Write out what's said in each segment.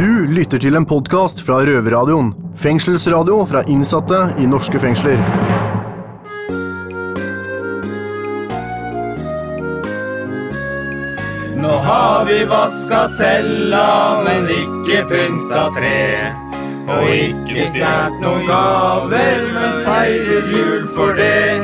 Du lytter til en podkast fra Røverradioen. Fengselsradio fra innsatte i norske fengsler. Nå har vi vaska cella, men ikke pynta tre. Og ikke stjålet noen gaver, men feirer jul for det.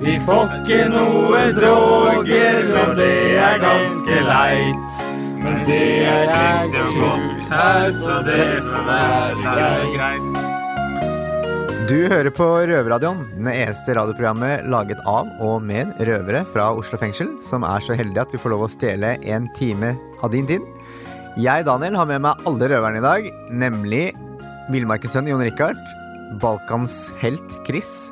Vi får ikke noe droger, og det er ganske leit. Men det er ekte godt her, så det får være greit. Du hører på Røverradioen, det eneste radioprogrammet laget av og med røvere fra Oslo fengsel, som er så heldige at vi får lov å stjele en time av din tid. Jeg, Daniel, har med meg alle røverne i dag, nemlig Villmarkens sønn Jon Rikard, Balkans helt Chris,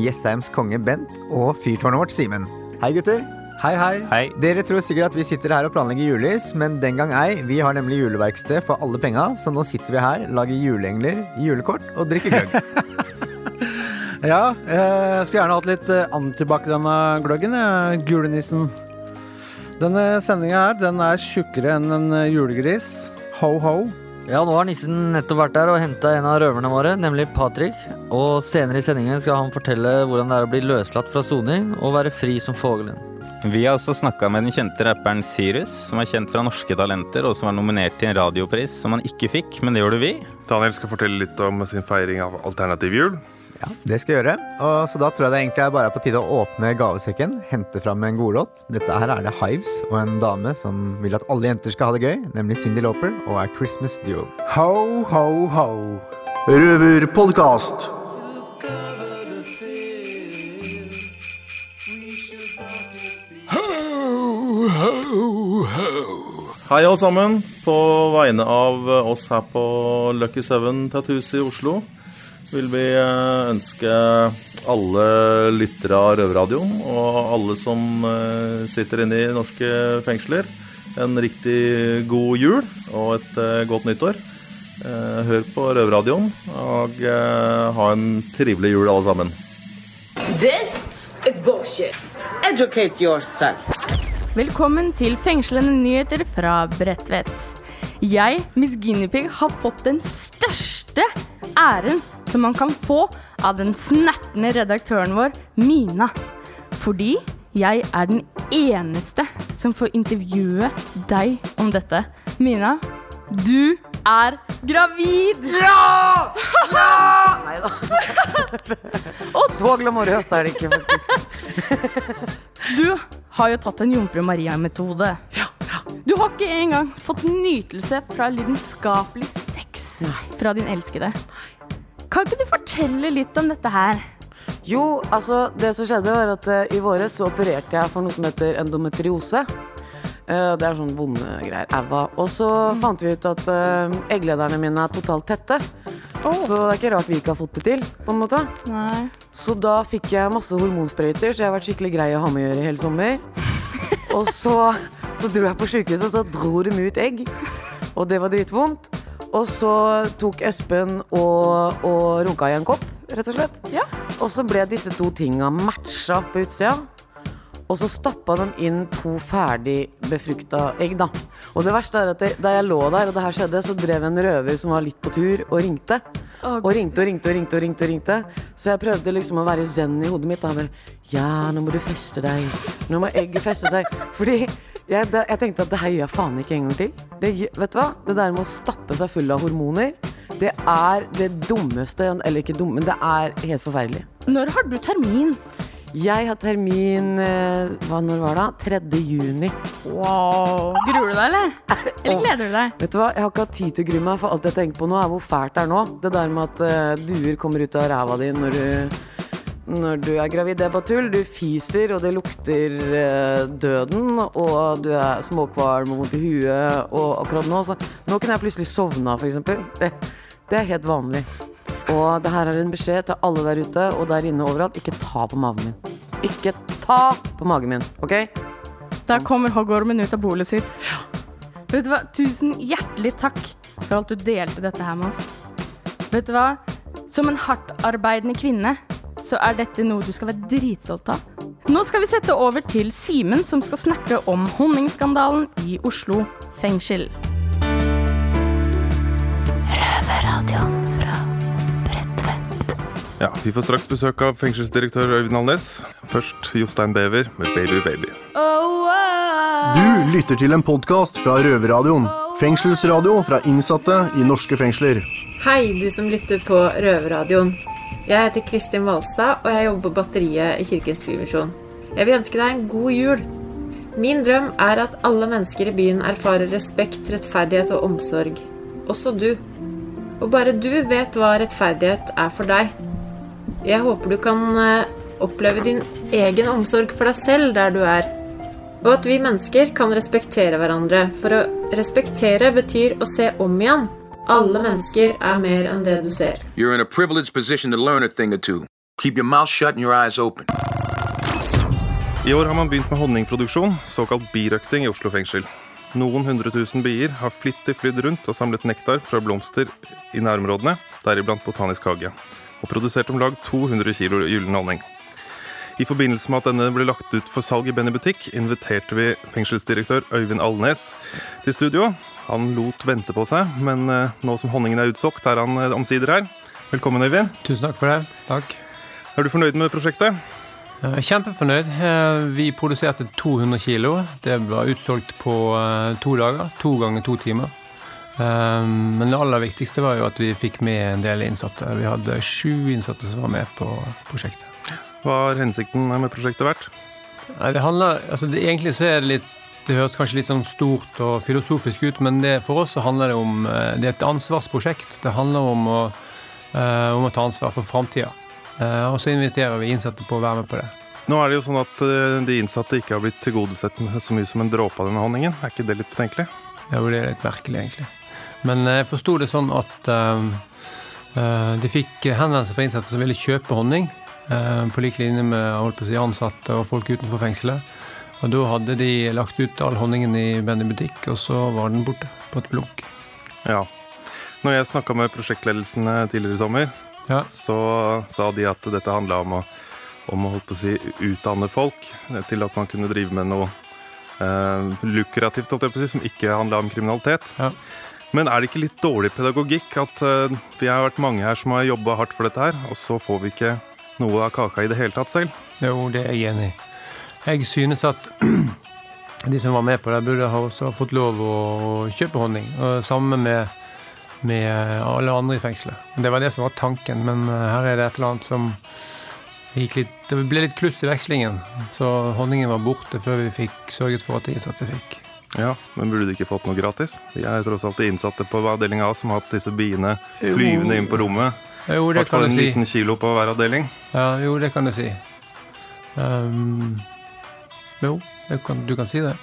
Jessheims konge Bent og fyrtårnet vårt Simen. Hei, gutter. Hei, hei. Hei. Dere tror sikkert at vi sitter her og planlegger julelys, men den gang ei. Vi har nemlig juleverksted for alle penga, så nå sitter vi her, lager juleengler, julekort og drikker gløgg. Ja, jeg skulle gjerne hatt litt eh, antibac i denne gløggen, jeg, julenissen. Denne sendinga her, den er tjukkere enn en eh, julegris. Ho-ho. Ja, nå har nissen nettopp vært der og henta en av røverne våre, nemlig Patrick. Og senere i sendingen skal han fortelle hvordan det er å bli løslatt fra soning og være fri som fuglen. Vi har også snakka med den kjente rapperen Sirius, som er kjent fra Norske Talenter, og som var nominert til en radiopris som han ikke fikk, men det gjorde vi. Daniel skal fortelle litt om sin feiring av alternativ jul. Ja, det skal jeg gjøre. Og så da tror jeg det egentlig er bare på tide å åpne gavesekken, hente fram en godlåt. Dette her er det Hives og en dame som vil at alle jenter skal ha det gøy, nemlig Cindy Lauper og er Christmas Duo. Ho, ho, ho. Røverpodkast. Hei, alle sammen. På vegne av oss her på Lucky Seven Tattoos i Oslo vil vi eh, ønske alle lyttere av Røverradioen og alle som eh, sitter inne i norske fengsler, en riktig god jul og et eh, godt nyttår. Hør på Røverradioen, og ha en trivelig jul, alle sammen. This is bullshit. Educate yourself. Velkommen til fengslende nyheter fra Bredtvet. Jeg, Miss Guinepeig, har fått den største æren som man kan få av den snertne redaktøren vår, Mina. Fordi jeg er den eneste som får intervjue deg om dette. Mina, du er gravid! Ja! Ja! Nei da. Så glamorøst er det ikke, faktisk. Du har jo tatt en Jomfru Maria-metode. Du har ikke engang fått nytelse fra lidenskapelig sex fra din elskede. Kan ikke du fortelle litt om dette her? Jo, altså, det som skjedde var at uh, i våres så opererte jeg for noe som heter endometriose. Uh, det er sånn vonde greier. Æva. Og så fant vi ut at uh, egglederne mine er totalt tette. Så det er ikke rart vi ikke har fått det til, på en måte. Nei. Så da fikk jeg masse hormonsprøyter, så jeg har vært skikkelig grei å ha med å gjøre i hele sommer. Og så, så dro jeg på sykehuset, og så dro de ut egg. Og det var dritvondt. Og så tok Espen og, og runka i en kopp, rett og slett. Ja. Og så ble disse to tinga matcha på utsida. Og så stappa de inn to ferdig befrukta egg, da. Og det verste er at det, da jeg lå der og det her skjedde, så drev en røver som var litt på tur, og ringte. Og ringte og ringte og ringte og ringte. og ringte Så jeg prøvde liksom å være zen i hodet mitt. Da. Bare, ja, nå må du feste deg. Nå må egget feste seg. Fordi jeg, det, jeg tenkte at det her gjør jeg faen ikke en gang til. Det, vet du hva? Det der med å stappe seg full av hormoner, det er det dummeste Eller ikke dumme, men det er helt forferdelig. Når har du termin? Jeg har termin eh, Hva når var det? da? 3. juni. Wow. Gruer du deg, eller? Eller gleder du deg? Vet du hva, Jeg har ikke hatt tid til å grue meg, for alt jeg tenker på nå, er hvor fælt det er nå. Det der med at eh, duer kommer ut av ræva di når du, når du er gravid, det er bare tull. Du fiser, og det lukter eh, døden, og du er småkvalm og vondt i huet, og akkurat nå så Nå kunne jeg plutselig sovna, eksempel. Det, det er helt vanlig. Og det her er en beskjed til alle der ute og der inne overalt. Ikke ta på magen min. Ikke ta på magen min, OK? Da kommer hoggormen ut av bolet sitt. Vet du hva? Tusen hjertelig takk for alt du delte dette her med oss. Vet du hva? Som en hardtarbeidende kvinne, så er dette noe du skal være dritstolt av. Nå skal vi sette over til Simen, som skal snakke om honningskandalen i Oslo fengsel. Ja, Vi får straks besøk av fengselsdirektør Øyvind Alnes. Først Jostein Bever med Baby Baby. Du lytter til en podkast fra Røverradioen. Fengselsradio fra innsatte i norske fengsler. Hei, du som lytter på Røverradioen. Jeg heter Kristin Valstad, og jeg jobber på Batteriet i Kirkens Bymisjon. Jeg vil ønske deg en god jul. Min drøm er at alle mennesker i byen erfarer respekt, rettferdighet og omsorg. Også du. Og bare du vet hva rettferdighet er for deg. Jeg håper du kan eh, oppleve din egen omsorg for deg selv der du er. Og at vi mennesker kan respektere hverandre. For å respektere betyr å se om igjen. Alle mennesker er mer enn det du ser. You're in a privileged position to learn a thing or two. Keep your mouth shut and your eyes open. I år har man begynt med honningproduksjon, såkalt birøkting, i Oslo fengsel. Noen hundre tusen bier har flittig flydd rundt og samlet nektar fra blomster i nærområdene, deriblant Botanisk hage, og produserte om lag 200 kg gyllen honning. I forbindelse med at denne ble lagt ut for salg i Benny butikk, inviterte vi fengselsdirektør Øyvind Alnes til studio. Han lot vente på seg, men eh, nå som honningen er utsolgt, er han eh, omsider her. Velkommen, Øyvind. Tusen takk for det. Takk. Er du fornøyd med prosjektet? Kjempefornøyd. Eh, Vi produserte 200 kilo. Det var utsolgt på to dager. To ganger to timer. Eh, Men det aller viktigste var jo at vi fikk med en del innsatte. Vi hadde sju innsatte som var med på prosjektet. Hva har hensikten med prosjektet vært? Det handler, altså det, Egentlig så er det litt Det høres kanskje litt sånn stort og filosofisk ut, men det, for oss så handler det om eh, Det er et ansvarsprosjekt. Det handler om å, eh, om å ta ansvar for framtida. og så inviterer vi innsatte på å være med på det. Nå er det jo sånn at eh, de innsatte ikke har blitt tilgodesett med så mye som en dråpe av denne honningen. Er ikke det litt betenkelig? Ja, det er litt merkelig, egentlig. Men jeg forsto det sånn at eh, eh, de fikk henvendelser fra innsatte som ville kjøpe honning, eh, på lik linje med si, ansatte og folk utenfor fengselet. Og da hadde de lagt ut all honningen i Benny butikk, og så var den borte på et blunk. Ja. Når jeg snakka med prosjektledelsen tidligere i sommer, så sa de at dette handla om å, om å å si, utdanne folk til at man kunne drive med noe eh, lukrativt, som ikke handla om kriminalitet. Men er det ikke litt dårlig pedagogikk at eh, vi har vært mange her som har jobba hardt for dette her, og så får vi ikke noe av kaka i det hele tatt selv? Jo, det er jeg enig i. Jeg synes at de som var med på det, burde ha også fått lov å kjøpe honning. Sammen med, med alle andre i fengselet. Det var det som var tanken, men eh, her er det et eller annet som gikk litt Det ble litt kluss i vekslingen, så honningen var borte før vi fikk sørget for at de innsatte fikk. Ja, Men burde de ikke fått noe gratis? De er tross alt de innsatte på avdeling A som har hatt disse biene flyvende inn på rommet. Jo, det kan du en liten kilo på hver avdeling. Ja, jo, det kan du si. Um, jo, det kan, du kan si det.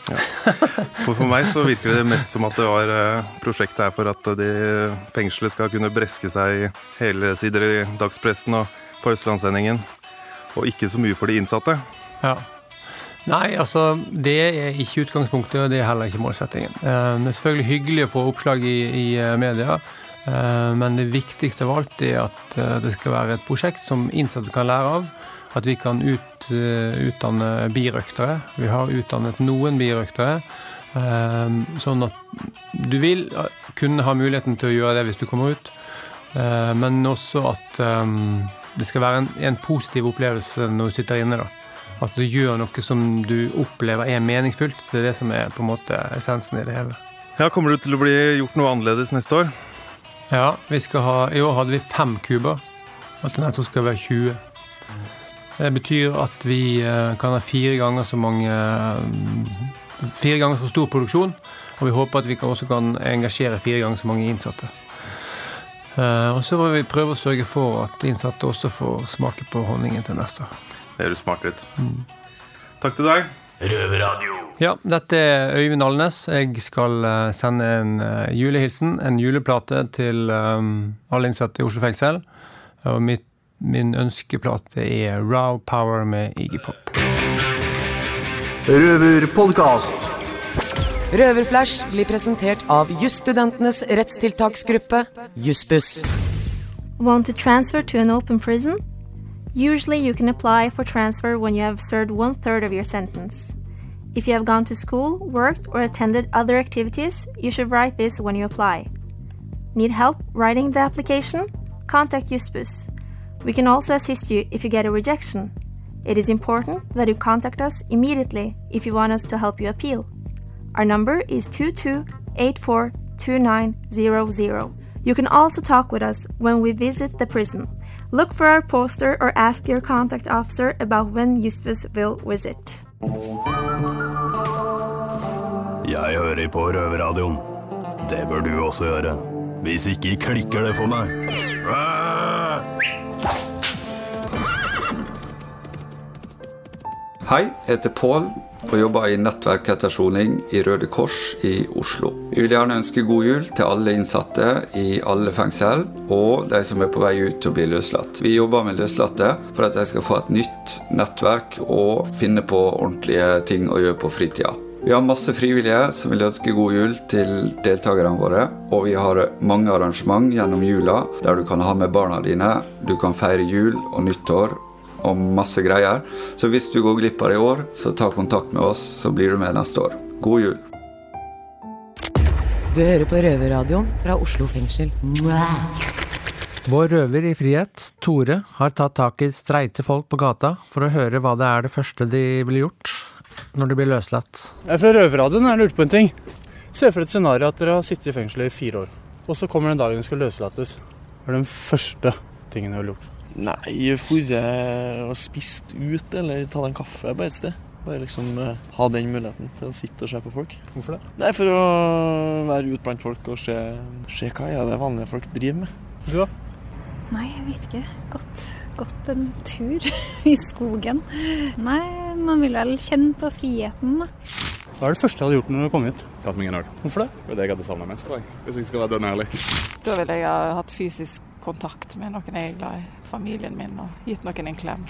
For, for meg så virker det mest som at det var eh, prosjektet her for at de fengselet skal kunne breske seg i hele sider i dagspressen og på Østlandssendingen, og ikke så mye for de innsatte. Ja. Nei, altså, det er ikke utgangspunktet, og det er heller ikke målsettingen. Eh, Det er selvfølgelig hyggelig å få oppslag i, i eh, media, eh, men det viktigste av alt er at eh, det skal være et prosjekt som innsatte kan lære av. At vi kan ut, eh, utdanne birøktere. Vi har utdannet noen birøktere. eh, Sånn at du vil eh, kunne ha muligheten til å gjøre det hvis du kommer ut, eh, men også at eh, det skal være en, en positiv opplevelse når du sitter inne. da. At du gjør noe som du opplever er meningsfullt. Det er det som er på en måte essensen i det hele. Ja, Kommer det til å bli gjort noe annerledes neste år? Ja, vi ha, I år hadde vi fem kuber. Og til neste år skal det være 20. Det betyr at vi eh, kan ha fire ganger så mange Fire ganger så stor produksjon. Og vi håper at vi kan også kan engasjere fire ganger så mange innsatte. Eh, Og så må vi prøve å sørge for at innsatte også får smake på honningen til neste år. Det høres smart ut. Takk til deg. Ja, dette er Øyvind Alnes. Jeg skal eh, sende en eh, julehilsen, en juleplate, til eh, alle innsatte i Oslo fengsel. Og mitt, min ønskeplate er Row Power med Iggy Pop. Røverpodkast. Røverflash blir presentert av jusstudentenes rettstiltaksgruppe, Jussbuss. Want to transfer to an open prison? Usually, you can apply for transfer when you have served one third of your sentence. If you have gone to school, worked, or attended other activities, you should write this when you apply. Need help writing the application? Contact Juspus. We can also assist you if you get a rejection. It is important that you contact us immediately if you want us to help you appeal. Our number is 22842900. You can also talk with us when we visit the prison. Look for our poster or ask your contact officer about when Justus will visit. Jeg hører på Røverradioen. Det bør du også gjøre. Hvis ikke klikker det for meg. Hei, jeg heter Pål og jobber i nettverk etter soning i Røde Kors i Oslo. Vi vil gjerne ønske god jul til alle innsatte i alle fengsel, og de som er på vei ut til å bli løslatt. Vi jobber med løslatte for at de skal få et nytt nettverk og finne på ordentlige ting å gjøre på fritida. Vi har masse frivillige som vil ønske god jul til deltakerne våre. Og vi har mange arrangement gjennom jula der du kan ha med barna dine. Du kan feire jul og nyttår og masse greier. Så hvis du går glipp av det i år, så ta kontakt med oss, så blir du med neste år. God jul. Du hører på Røverradioen fra Oslo fengsel. Vår røver i frihet, Tore, har tatt tak i streite folk på gata for å høre hva det er det første de ville gjort når de blir løslatt. Jeg er fra Røverradioen. Jeg lurte på en ting. Se for et scenario at dere har sittet i fengsel i fire år. Og så kommer den dagen dere skal løslates. Hva er den første tingen dere har gjort? Nei, dratt og spist ut, eller tatt en kaffe på et sted. Bare liksom eh, ha den muligheten til å sitte og se på folk. Hvorfor det? Nei, For å være ute blant folk og se, se hva er det vanlige folk driver med. Du da? Nei, jeg vet ikke. Gått, gått en tur i skogen. Nei, man vil vel kjenne på friheten, da. Hva er det første jeg hadde gjort når du kom hit? Tatt meg en øl. Hvorfor det? Det er det jeg hadde savna mest, tror jeg. Hvis jeg skal være dønn ærlig. Da ville jeg ha hatt fysisk kontakt med noen jeg er glad i, familien min, og gitt noen en klem.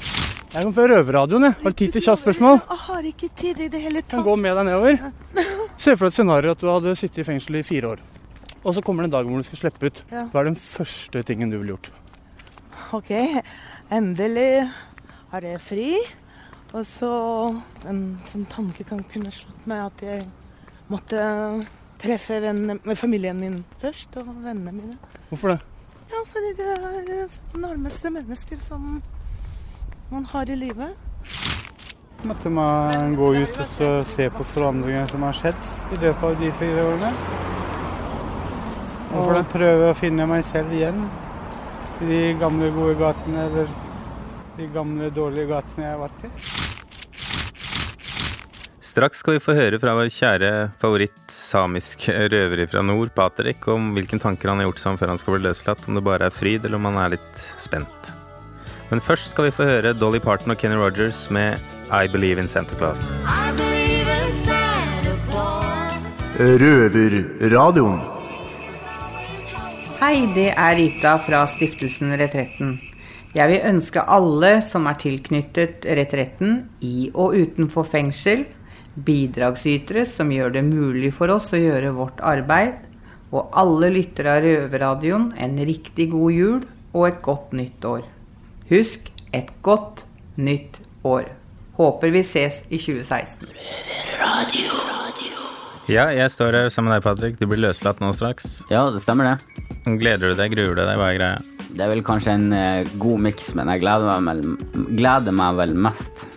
Jeg kommer fra Røverradioen, jeg. Har du tid til kjapt-spørsmål? Jeg har ikke tid i det hele tatt. Kan gå med deg nedover. Se for deg et scenario at du hadde sittet i fengsel i fire år. Og så kommer det en dag hvor du skal slippe ut. Hva er den første tingen du ville gjort? OK, endelig har jeg fri. Og så en sånn tanke kan kunne slått meg at jeg måtte treffe vennene, familien min først, og vennene mine. Hvorfor det? Ja, fordi det er eh, nærmeste mennesker som man har i livet. Måtte man gå ut og så se på forandringer som har skjedd i løpet av de fire årene. Og prøve å finne meg selv igjen i de gamle, gode gatene, eller de gamle, dårlige gatene jeg har vært i. Straks skal vi få høre fra vår kjære favoritt samisk røver fra nord, Patrick, om hvilke tanker han har gjort seg om før han skal bli løslatt, om det bare er fryd, eller om han er litt spent. Men først skal vi få høre Dolly Parton og Kenny Rogers med I Believe in Santa Claus. Røverradioen. Hei, det er Rita fra stiftelsen Retretten. Jeg vil ønske alle som er tilknyttet Retretten i og utenfor fengsel, bidragsytere som gjør det mulig for oss å gjøre vårt arbeid, og alle lyttere av Røverradioen en riktig god jul og et godt nytt år. Husk et godt nytt år. Håper vi ses i 2016. Ja, jeg står her sammen med deg, Patrick. Du blir løslatt nå straks. Ja, det stemmer det. Gleder du deg, gruer du deg? Hva er greia? Det er vel kanskje en eh, god miks, men jeg gleder meg, vel, gleder meg vel mest.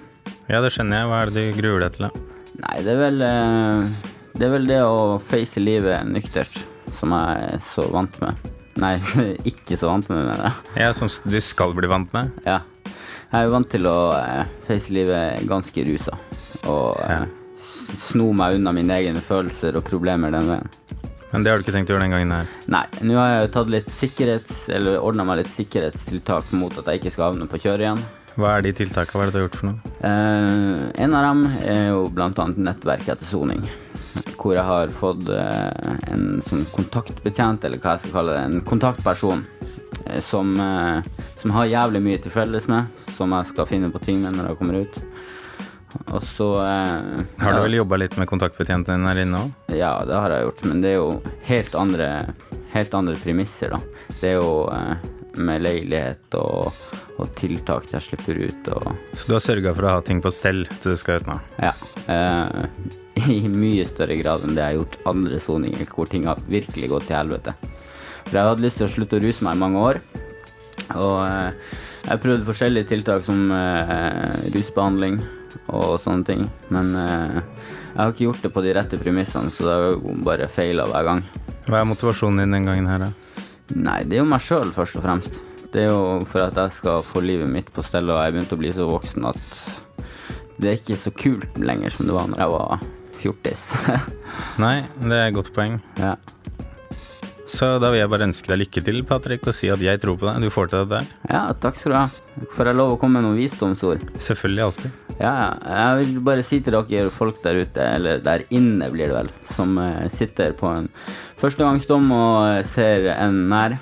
Ja, det skjønner jeg. Hva er det du gruer deg til, da? Nei, det er vel eh, Det er vel det å face livet nyktert, som jeg er så vant med. Nei, ikke så vant med, mener jeg. Ja, som du skal bli vant med? Ja. Jeg er vant til å eh, face livet ganske rusa. Og ja. sno meg unna mine egne følelser og problemer den veien. Men det har du ikke tenkt å gjøre den gangen her? Nei, nå har jeg tatt litt sikkerhets... Eller ordna meg litt sikkerhetstiltak mot at jeg ikke skal havne på kjøret igjen. Hva er de tiltakene? Hva er det du har gjort for noe? Eh, en av dem er jo blant annet nettverk etter soning. Hvor jeg har fått eh, en sånn kontaktbetjent, eller hva jeg skal kalle det, en kontaktperson. eh, Som, eh, som har jævlig mye til felles med, som jeg skal finne på ting med når jeg kommer ut. Og så eh, Har du vel jobba litt med kontaktbetjenten din her inne òg? Ja, det har jeg gjort, men det er jo helt andre, helt andre premisser, da. Det er jo eh, med leilighet og, og tiltak til jeg slipper ut Så du har sørga for å ha ting på stell til du skal ut nå? Ja. Eh, I mye større grad enn det jeg har gjort andre soninger, hvor ting har virkelig gått til helvete. For jeg hadde lyst til å slutte å ruse meg i mange år, og eh, Jeg har prøvd forskjellige tiltak som eh, rusbehandling og sånne ting. Men eh, jeg har ikke gjort det på de rette premissene, så det har jo bare feila hver gang. Hva er motivasjonen din den gangen her, da? Nei, det er jo meg sjøl, først og fremst. Det er jo for at jeg skal få livet mitt på stell, og jeg begynte å bli så voksen at det er ikke så kult lenger som det var når jeg var fjortis. Nei, det er et godt poeng. Ja. Så da vil jeg bare ønske deg lykke til, Patrick, og si at jeg tror på deg. Du får til dette. Ja, takk skal du ha. Får jeg lov å komme med noen visdomsord? Selvfølgelig alltid. Ja, jeg vil bare si til dere folk der ute, eller der inne blir det vel, som eh, sitter på en førstegangsdom og ser en nær,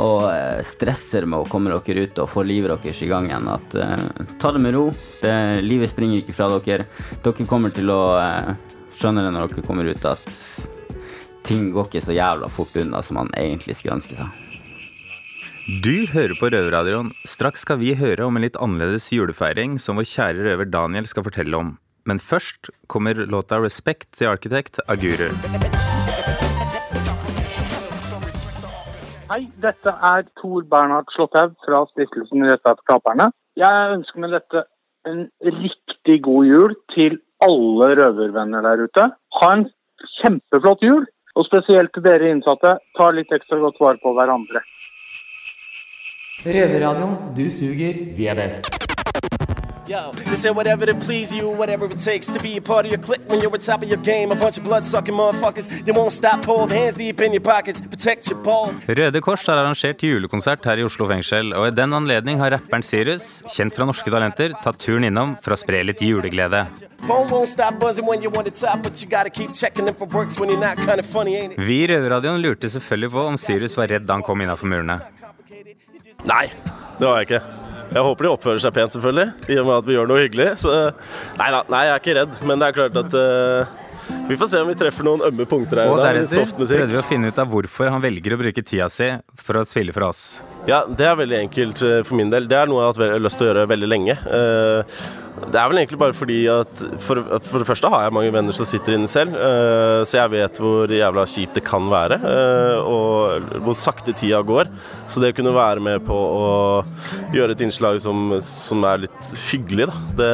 og eh, stresser med å komme dere ut og få livet deres i gang igjen, at uh, ta det med ro. Det, livet springer ikke fra dere. Dere kommer til å uh, skjønne det når dere kommer ut, at ting går ikke så jævla fort unna som man egentlig skulle ønske seg. Du hører på Røverradioen. Straks skal vi høre om en litt annerledes julefeiring som vår kjære røver Daniel skal fortelle om. Men først kommer låta 'Respect' til arkitekt av Hei, dette er Tor Bernhard Slåtthaug fra Stiftelsen Retta for taperne. Jeg ønsker med dette en riktig god jul til alle røvervenner der ute. Ha en kjempeflott jul, og spesielt til dere innsatte, ta litt ekstra godt vare på hverandre. Røverradioen. Du suger, vi er best. Yo, they say whatever to please you, whatever it takes to be a part of your clique when you're on top of your game. A bunch of blood-sucking motherfuckers, they won't stop, hold hands deep in your pockets, protect your balls. Røde Kors har arrangert julekonsert her i Oslo fengsel, og i den anledning har rapperen Sirius, kjent fra Norske Talenter, tatt turen innom for å spre litt juleglede. Vi i Røverradioen lurte selvfølgelig på om Sirius var redd da han kom innafor murene. Nei, det var jeg ikke. Jeg håper de oppfører seg pent, selvfølgelig, i og med at vi gjør noe hyggelig. Så nei da, nei, jeg er ikke redd, men det er klart at uh, vi får se om vi treffer noen ømme punkter her Og deretter prøvde vi å finne ut av hvorfor han velger å bruke tida si for å spille for oss. Ja, det er veldig enkelt eh, for min del. Det er noe jeg har hatt lyst til å gjøre veldig lenge. Eh, Det er vel egentlig bare fordi at for, for det første har jeg mange venner som sitter inne selv, eh, så jeg vet hvor jævla kjipt det kan være, eh, og hvor sakte tida går. Så det å kunne være med på å gjøre et innslag som, som er litt hyggelig, da, det,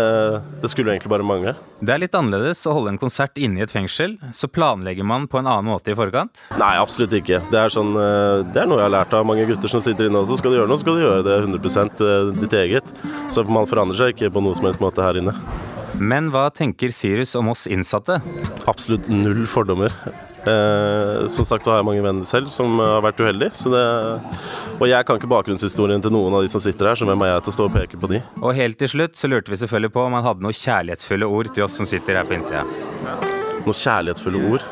det skulle egentlig bare mangle. Det er litt annerledes å holde en konsert inne i et fengsel. Så planlegger man på en annen måte i forkant. Nei, absolutt ikke. Det er, sånn, eh, det er noe jeg har lært av mange gutter som sitter inne også. Skal du gjøre noe, skal du gjøre det 100% ditt eget. Så man forandrer seg ikke på noe som helst måte her inne. Men hva tenker Sirius om oss innsatte? Absolutt null fordommer. Eh, som sagt så har jeg mange venner selv som har vært uheldige. Så det, og jeg kan ikke bakgrunnshistorien til noen av de som sitter her, så hvem er jeg til å stå og peke på de? Og helt til slutt så lurte vi selvfølgelig på om han hadde noen kjærlighetsfulle ord til oss som sitter her på innsida. Noen kjærlighetsfulle ord.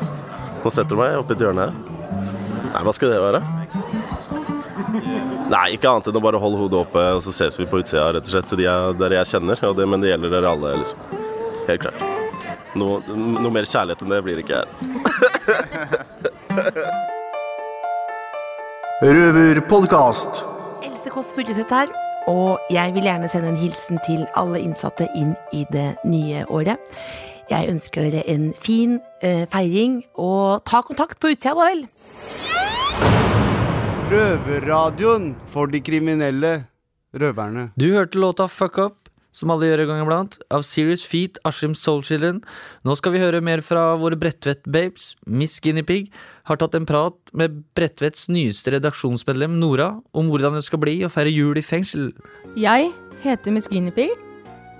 Nå setter du meg oppi et hjørne her. Nei, hva skal det være? Nei, ikke annet enn å bare holde hodet oppe, og så ses vi på utsida, rett og slett. til De dere jeg kjenner, og det, men det gjelder dere alle, liksom. Helt klart. Noe, noe mer kjærlighet enn det blir det ikke her. Røverpodkast. Else Kåss Furuseth her, og jeg vil gjerne sende en hilsen til alle innsatte inn i det nye året. Jeg ønsker dere en fin eh, feiring, og ta kontakt på utsida, da vel. Røverradioen for de kriminelle røverne. Du hørte låta Fuck Up, som alle gjør en gang iblant, av Serious Feet, Askim Soul Children. Nå skal vi høre mer fra våre Bredtvet-babes. Miss Guinea Pig har tatt en prat med Bredtvets nyeste redaksjonsmedlem Nora om hvordan det skal bli å feire jul i fengsel. Jeg heter Miss Guinea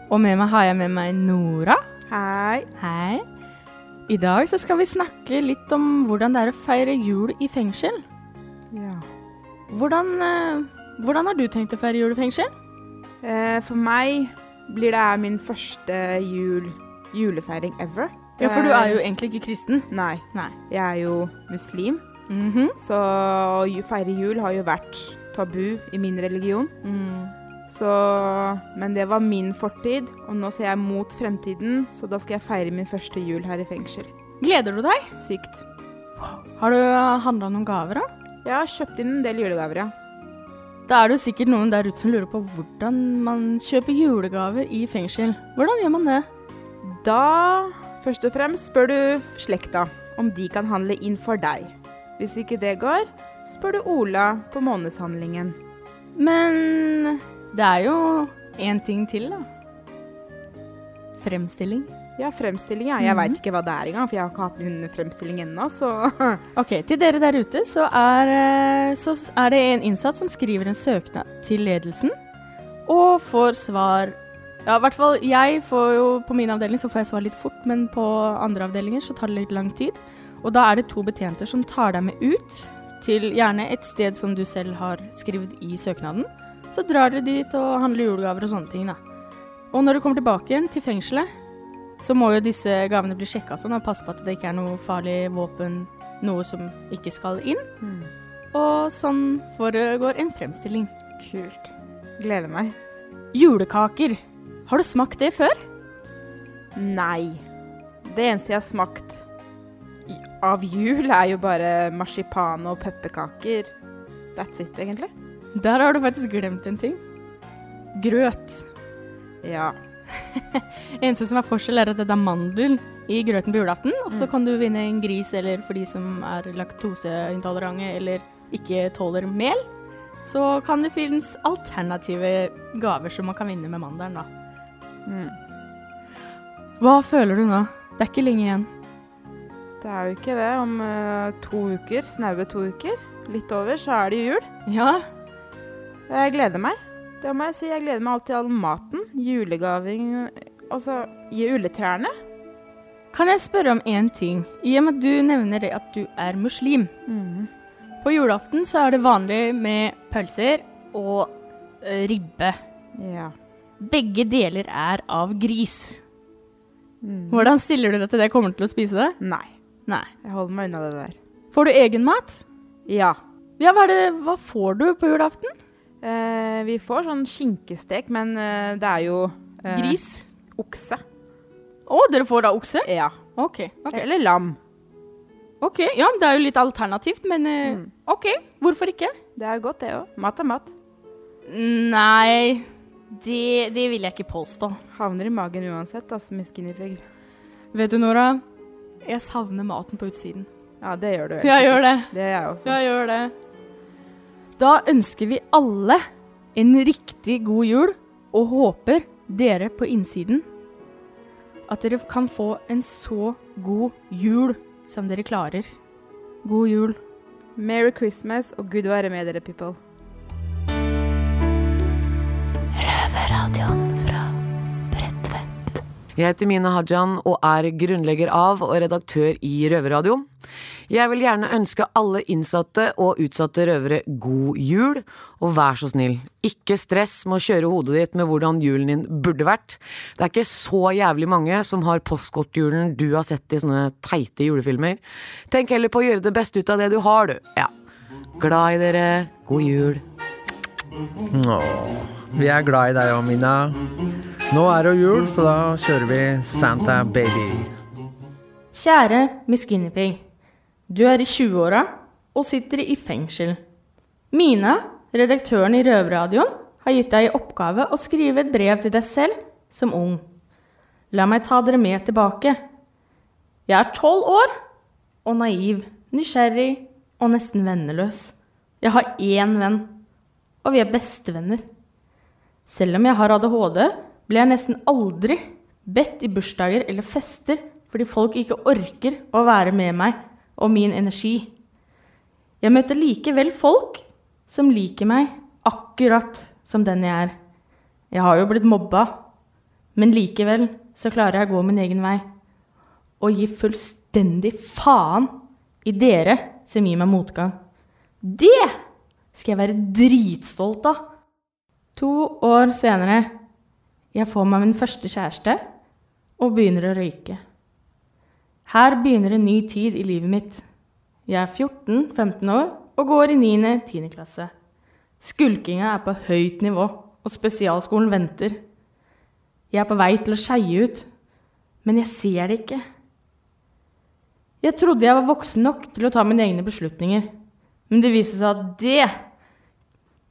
og med meg har jeg med meg Nora. Hei. Hei. I dag så skal vi snakke litt om hvordan det er å feire jul i fengsel. Ja. Hvordan, eh, hvordan har du tenkt å feire jul i fengsel? Eh, for meg blir det min første jul, julefeiring ever. Ja, for du er jo egentlig ikke kristen. Nei. Jeg er jo muslim. Mhm. Så å feire jul har jo vært tabu i min religion. Mm. Så, men det var min fortid, og nå ser jeg mot fremtiden, så da skal jeg feire min første jul her i fengsel. Gleder du deg? Sykt. Har du handla noen gaver, da? Jeg har kjøpt inn en del julegaver, ja. Da er det jo sikkert noen der ute som lurer på hvordan man kjøper julegaver i fengsel. Hvordan gjør man det? Da, først og fremst, spør du slekta om de kan handle inn for deg. Hvis ikke det går, spør du Ola på månedshandlingen. Men Det er jo én ting til, da. Fremstilling. Ja, fremstilling, ja. Jeg veit ikke hva det er engang, for jeg har ikke hatt en fremstilling ennå, så Ok, til dere der ute, så er, eh, så er det en innsatt som skriver en søknad til ledelsen, og får svar Ja, i hvert fall jeg får jo På min avdeling så får jeg svar litt fort, men på andre avdelinger så tar det litt lang tid. Og da er det to betjenter som tar deg med ut til gjerne et sted som du selv har skrevet i søknaden. Så drar dere dit og handler julegaver og sånne ting, da. Og når du kommer tilbake igjen til fengselet, så må jo disse gavene bli sjekka sånn, og passe på at det ikke er noe farlig våpen, noe som ikke skal inn. Og sånn foregår en fremstilling. Kult. Gleder meg. Julekaker. Har du smakt det før? Nei. Det eneste jeg har smakt av jul, er jo bare marsipan og pepperkaker. That's it, egentlig. Der har du faktisk glemt en ting. Grøt. Ja. Eneste som er forskjell, er at det er mandel i grøten på julaften, og så Mm. kan du vinne en gris, eller for de som er laktoseintolerante eller ikke tåler mel, så kan det finnes alternative gaver som man kan vinne med mandelen, da. Mm. Hva føler du nå? Det er ikke lenge igjen. Det er jo ikke det. Om uh, to uker, snaue to uker, litt over, så er det jul. Ja. Jeg gleder meg. Det må jeg si. Jeg gleder meg alltid til all maten. Julegaving Altså, juletrærne. Kan jeg spørre om én ting? I og med at du nevner det at du er muslim. På julaften så er det vanlig med pølser og eh, ribbe. Ja. Begge deler er av gris. Hvordan stiller du deg til det? Kommer du til å spise det? Nei. Nei. Jeg holder meg unna det der. Får du egen mat? Ja. Ja, hva, det, hva får du på julaften? Eh, vi får sånn skinkestek, men eh, det er jo eh, Gris? Okse. Å, dere får da okse? Ja. Ok. ok. Eller lam. Ok, ja, det er jo litt alternativt, men eh, OK. Hvorfor ikke? Det er godt, det òg. Mat er mat. Nei, det, det vil jeg ikke påstå. Havner i magen uansett, altså, med skinny. Vet du, Nora? Jeg savner maten på utsiden. Ja, det gjør du. Jeg gjør det. Det gjør jeg også. Jeg gjør det. Da ønsker vi alle en riktig god jul, og håper dere på innsiden at dere kan få en så god jul som dere klarer. God jul. Merry Christmas og gud være med dere, people. Røverradioen Bredtvet. Jeg heter Mina Hajan og er grunnlegger av og redaktør i Røverradioen. Jeg vil gjerne ønske alle innsatte og utsatte røvere god jul, og vær så snill, ikke stress med å kjøre hodet ditt med hvordan julen din burde vært. Det er ikke så jævlig mange som har postkortjulen du har sett i sånne teite julefilmer. Tenk heller på å gjøre det beste ut av det du har, du. Ja. Glad i dere. God jul. Åh, vi er glad i deg òg, Mina. Nå er det jul, så da kjører vi Santa Baby. Kjære Miss Guinevere. Du er i 20-åra og sitter i fengsel. Mina, redaktøren i Røverradioen, har gitt deg i oppgave å skrive et brev til deg selv som ung. La meg ta dere med tilbake. Jeg er tolv år og naiv, nysgjerrig og nesten venneløs. Jeg har én venn, og vi er bestevenner. Selv om jeg har ADHD, blir jeg nesten aldri bedt i bursdager eller fester fordi folk ikke orker å være med meg og min energi. Jeg møter likevel folk som liker meg akkurat som den jeg er. Jeg har jo blitt mobba, men likevel så klarer jeg å gå min egen vei. Og gi fullstendig faen i dere som gir meg motgang. Det skal jeg være dritstolt av. To år senere, jeg får meg min første kjæreste og begynner å røyke. Her begynner en ny tid i livet mitt. Jeg er 14-15 år og går i 9.-10. klasse. Skulkinga er på høyt nivå, og spesialskolen venter. Jeg er på vei til å skeie ut, men jeg ser det ikke. Jeg trodde jeg var voksen nok til å ta mine egne beslutninger, men det viste seg at det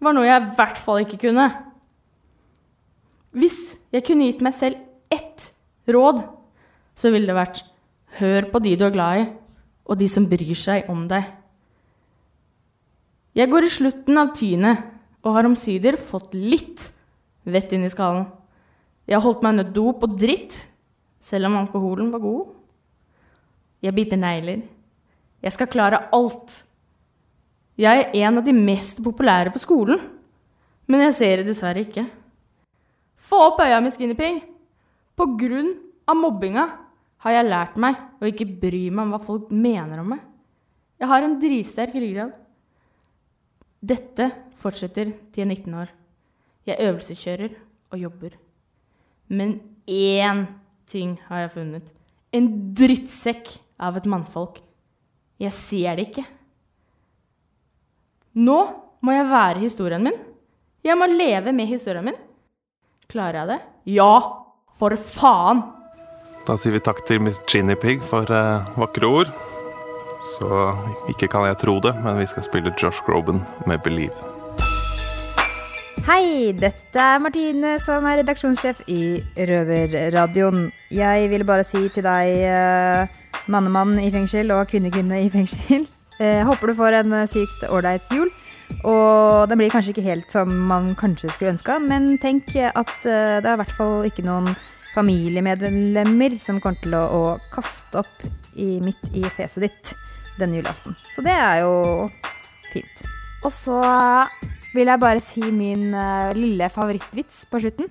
var noe jeg i hvert fall ikke kunne. Hvis jeg kunne gitt meg selv ett råd, så ville det vært hør på de du er glad i, og de som bryr seg om deg. Jeg går i slutten av tiende og har omsider fått litt Vett inn i skallen. Jeg har holdt meg under dop og dritt, selv om alkoholen var god. Jeg biter negler. Jeg skal klare alt. Jeg er en av de mest populære på skolen, men jeg ser det dessverre ikke. Få opp øya, med skinnyping! På grunn av mobbinga har jeg lært meg å ikke bry meg om hva folk mener om meg. Jeg har en drivsterk ryggrad. Dette fortsetter til jeg er 19 år. Jeg øvelseskjører og jobber. Men én ting har jeg funnet. En drittsekk av et mannfolk. Jeg ser det ikke. Nå må jeg være historien min. Jeg må leve med historien min. Klarer jeg det? Ja! For faen! Da sier vi takk til Miss Ginny Pig for eh, vakre ord. Så ikke kan jeg tro det, men vi skal spille Josh Groban med 'Believe'. Hei, dette er Martine som er redaksjonssjef i Røverradioen. Jeg vil bare si til deg, eh, mannemann i fengsel og kvinnekvinne i fengsel, eh, håper du får en eh, sykt ålreit jul. Og den blir kanskje ikke helt som man kanskje skulle ønska, men tenk at eh, det er i hvert fall ikke noen familiemedlemmer som kommer til å, å kaste opp i, midt i fjeset ditt denne julaften. Så det er jo fint. Og så vil jeg bare si min lille favorittvits på slutten.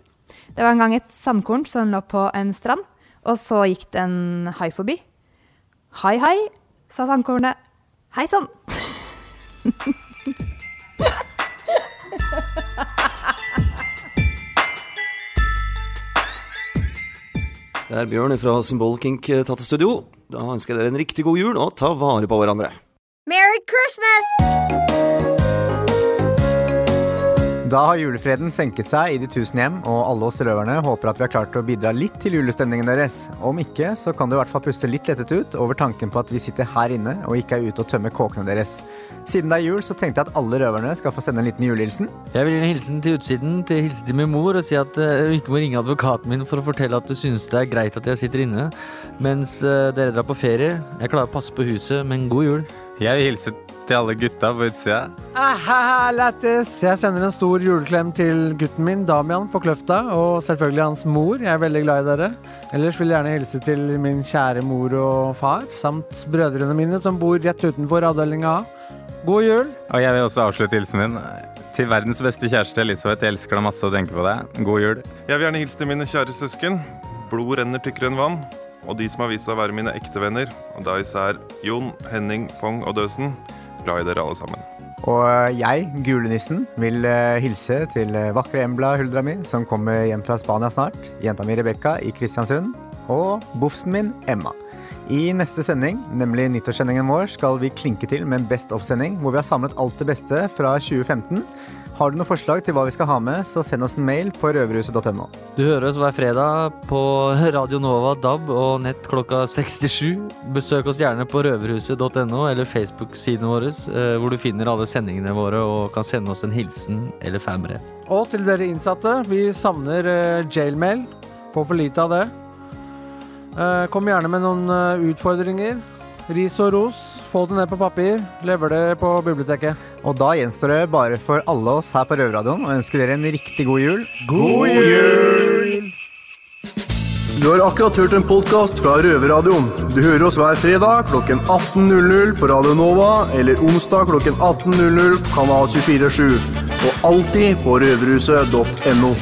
Det var en gang et sandkorn som lå på en strand, og så gikk det en hai forbi. Hai, hai, sa sandkornet. Hei sann. Det er Bjørn fra Symbolkink tatt til studio. Da ønsker jeg dere en riktig god jul, og ta vare på hverandre. Merry Christmas! Da har julefreden senket seg i de tusen hjem, og alle oss røverne håper at vi har klart å bidra litt til julestemningen deres. Om ikke, så kan du i hvert fall puste litt lettet ut over tanken på at vi sitter her inne og ikke er ute og tømmer kåkene deres. Siden det er jul, så tenkte jeg at alle røverne skal få sende en liten julehilsen. Jeg vil gi en hilsen til utsiden, til hilse til min mor og si at eh, hun ikke må ringe advokaten min for å fortelle at du synes det er greit at jeg sitter inne mens eh, dere drar på ferie. Jeg klarer å passe på huset, men god jul. Jeg vil hilse til alle gutta på utsida. Ahaha, lættis! Jeg sender en stor juleklem til gutten min, Damian, på Kløfta, og selvfølgelig hans mor. Jeg er veldig glad i dere. Ellers vil jeg gjerne hilse til min kjære mor og far, samt brødrene mine som bor rett utenfor avdelinga A. God jul! Og jeg vil også avslutte hilsen min. Til verdens beste kjæreste Elisabeth, jeg elsker deg masse og tenker på deg. God jul. Jeg vil gjerne hilse til mine kjære søsken. Blod renner tykkere enn vann. Og de som har vist seg å være mine ekte venner. Og da især Jon, Henning, Fong og Døsen. Glad i dere alle sammen. Og eh, jeg, julenissen, vil eh, hilse til eh, vakre Embla, huldra mi, som kommer hjem fra Spania snart. Jenta mi Rebekka i Kristiansund. Og bofsen min Emma. I neste sending, nemlig nyttårssendingen vår, skal vi klinke til med en Best of-sending, hvor vi har samlet alt det beste fra 2015. Har du noen forslag til hva vi skal ha med, så send oss en mail på røverhuset.no. Du hører oss hver fredag på Radio Nova DAB og nett klokka 67. Besøk oss gjerne på røverhuset.no eller Facebook-siden vår, eh, hvor du finner alle sendingene våre og kan sende oss en hilsen eller fanbrev. Og til dere innsatte, vi savner eh, jailmail. Får for lite av det. Eh, kom gjerne med noen utfordringer. Ris og ros. Få det ned på papir. Lever det på biblioteket. Og da gjenstår det bare for alle oss her på Røverradioen å ønske dere en riktig god jul. God jul! Du har akkurat hørt en podkast fra Røverradioen. Du hører oss hver fredag klokken 18.00 på Radio Nova eller onsdag klokken 18.00 på Kanal 247. Og alltid på røverhuset.no.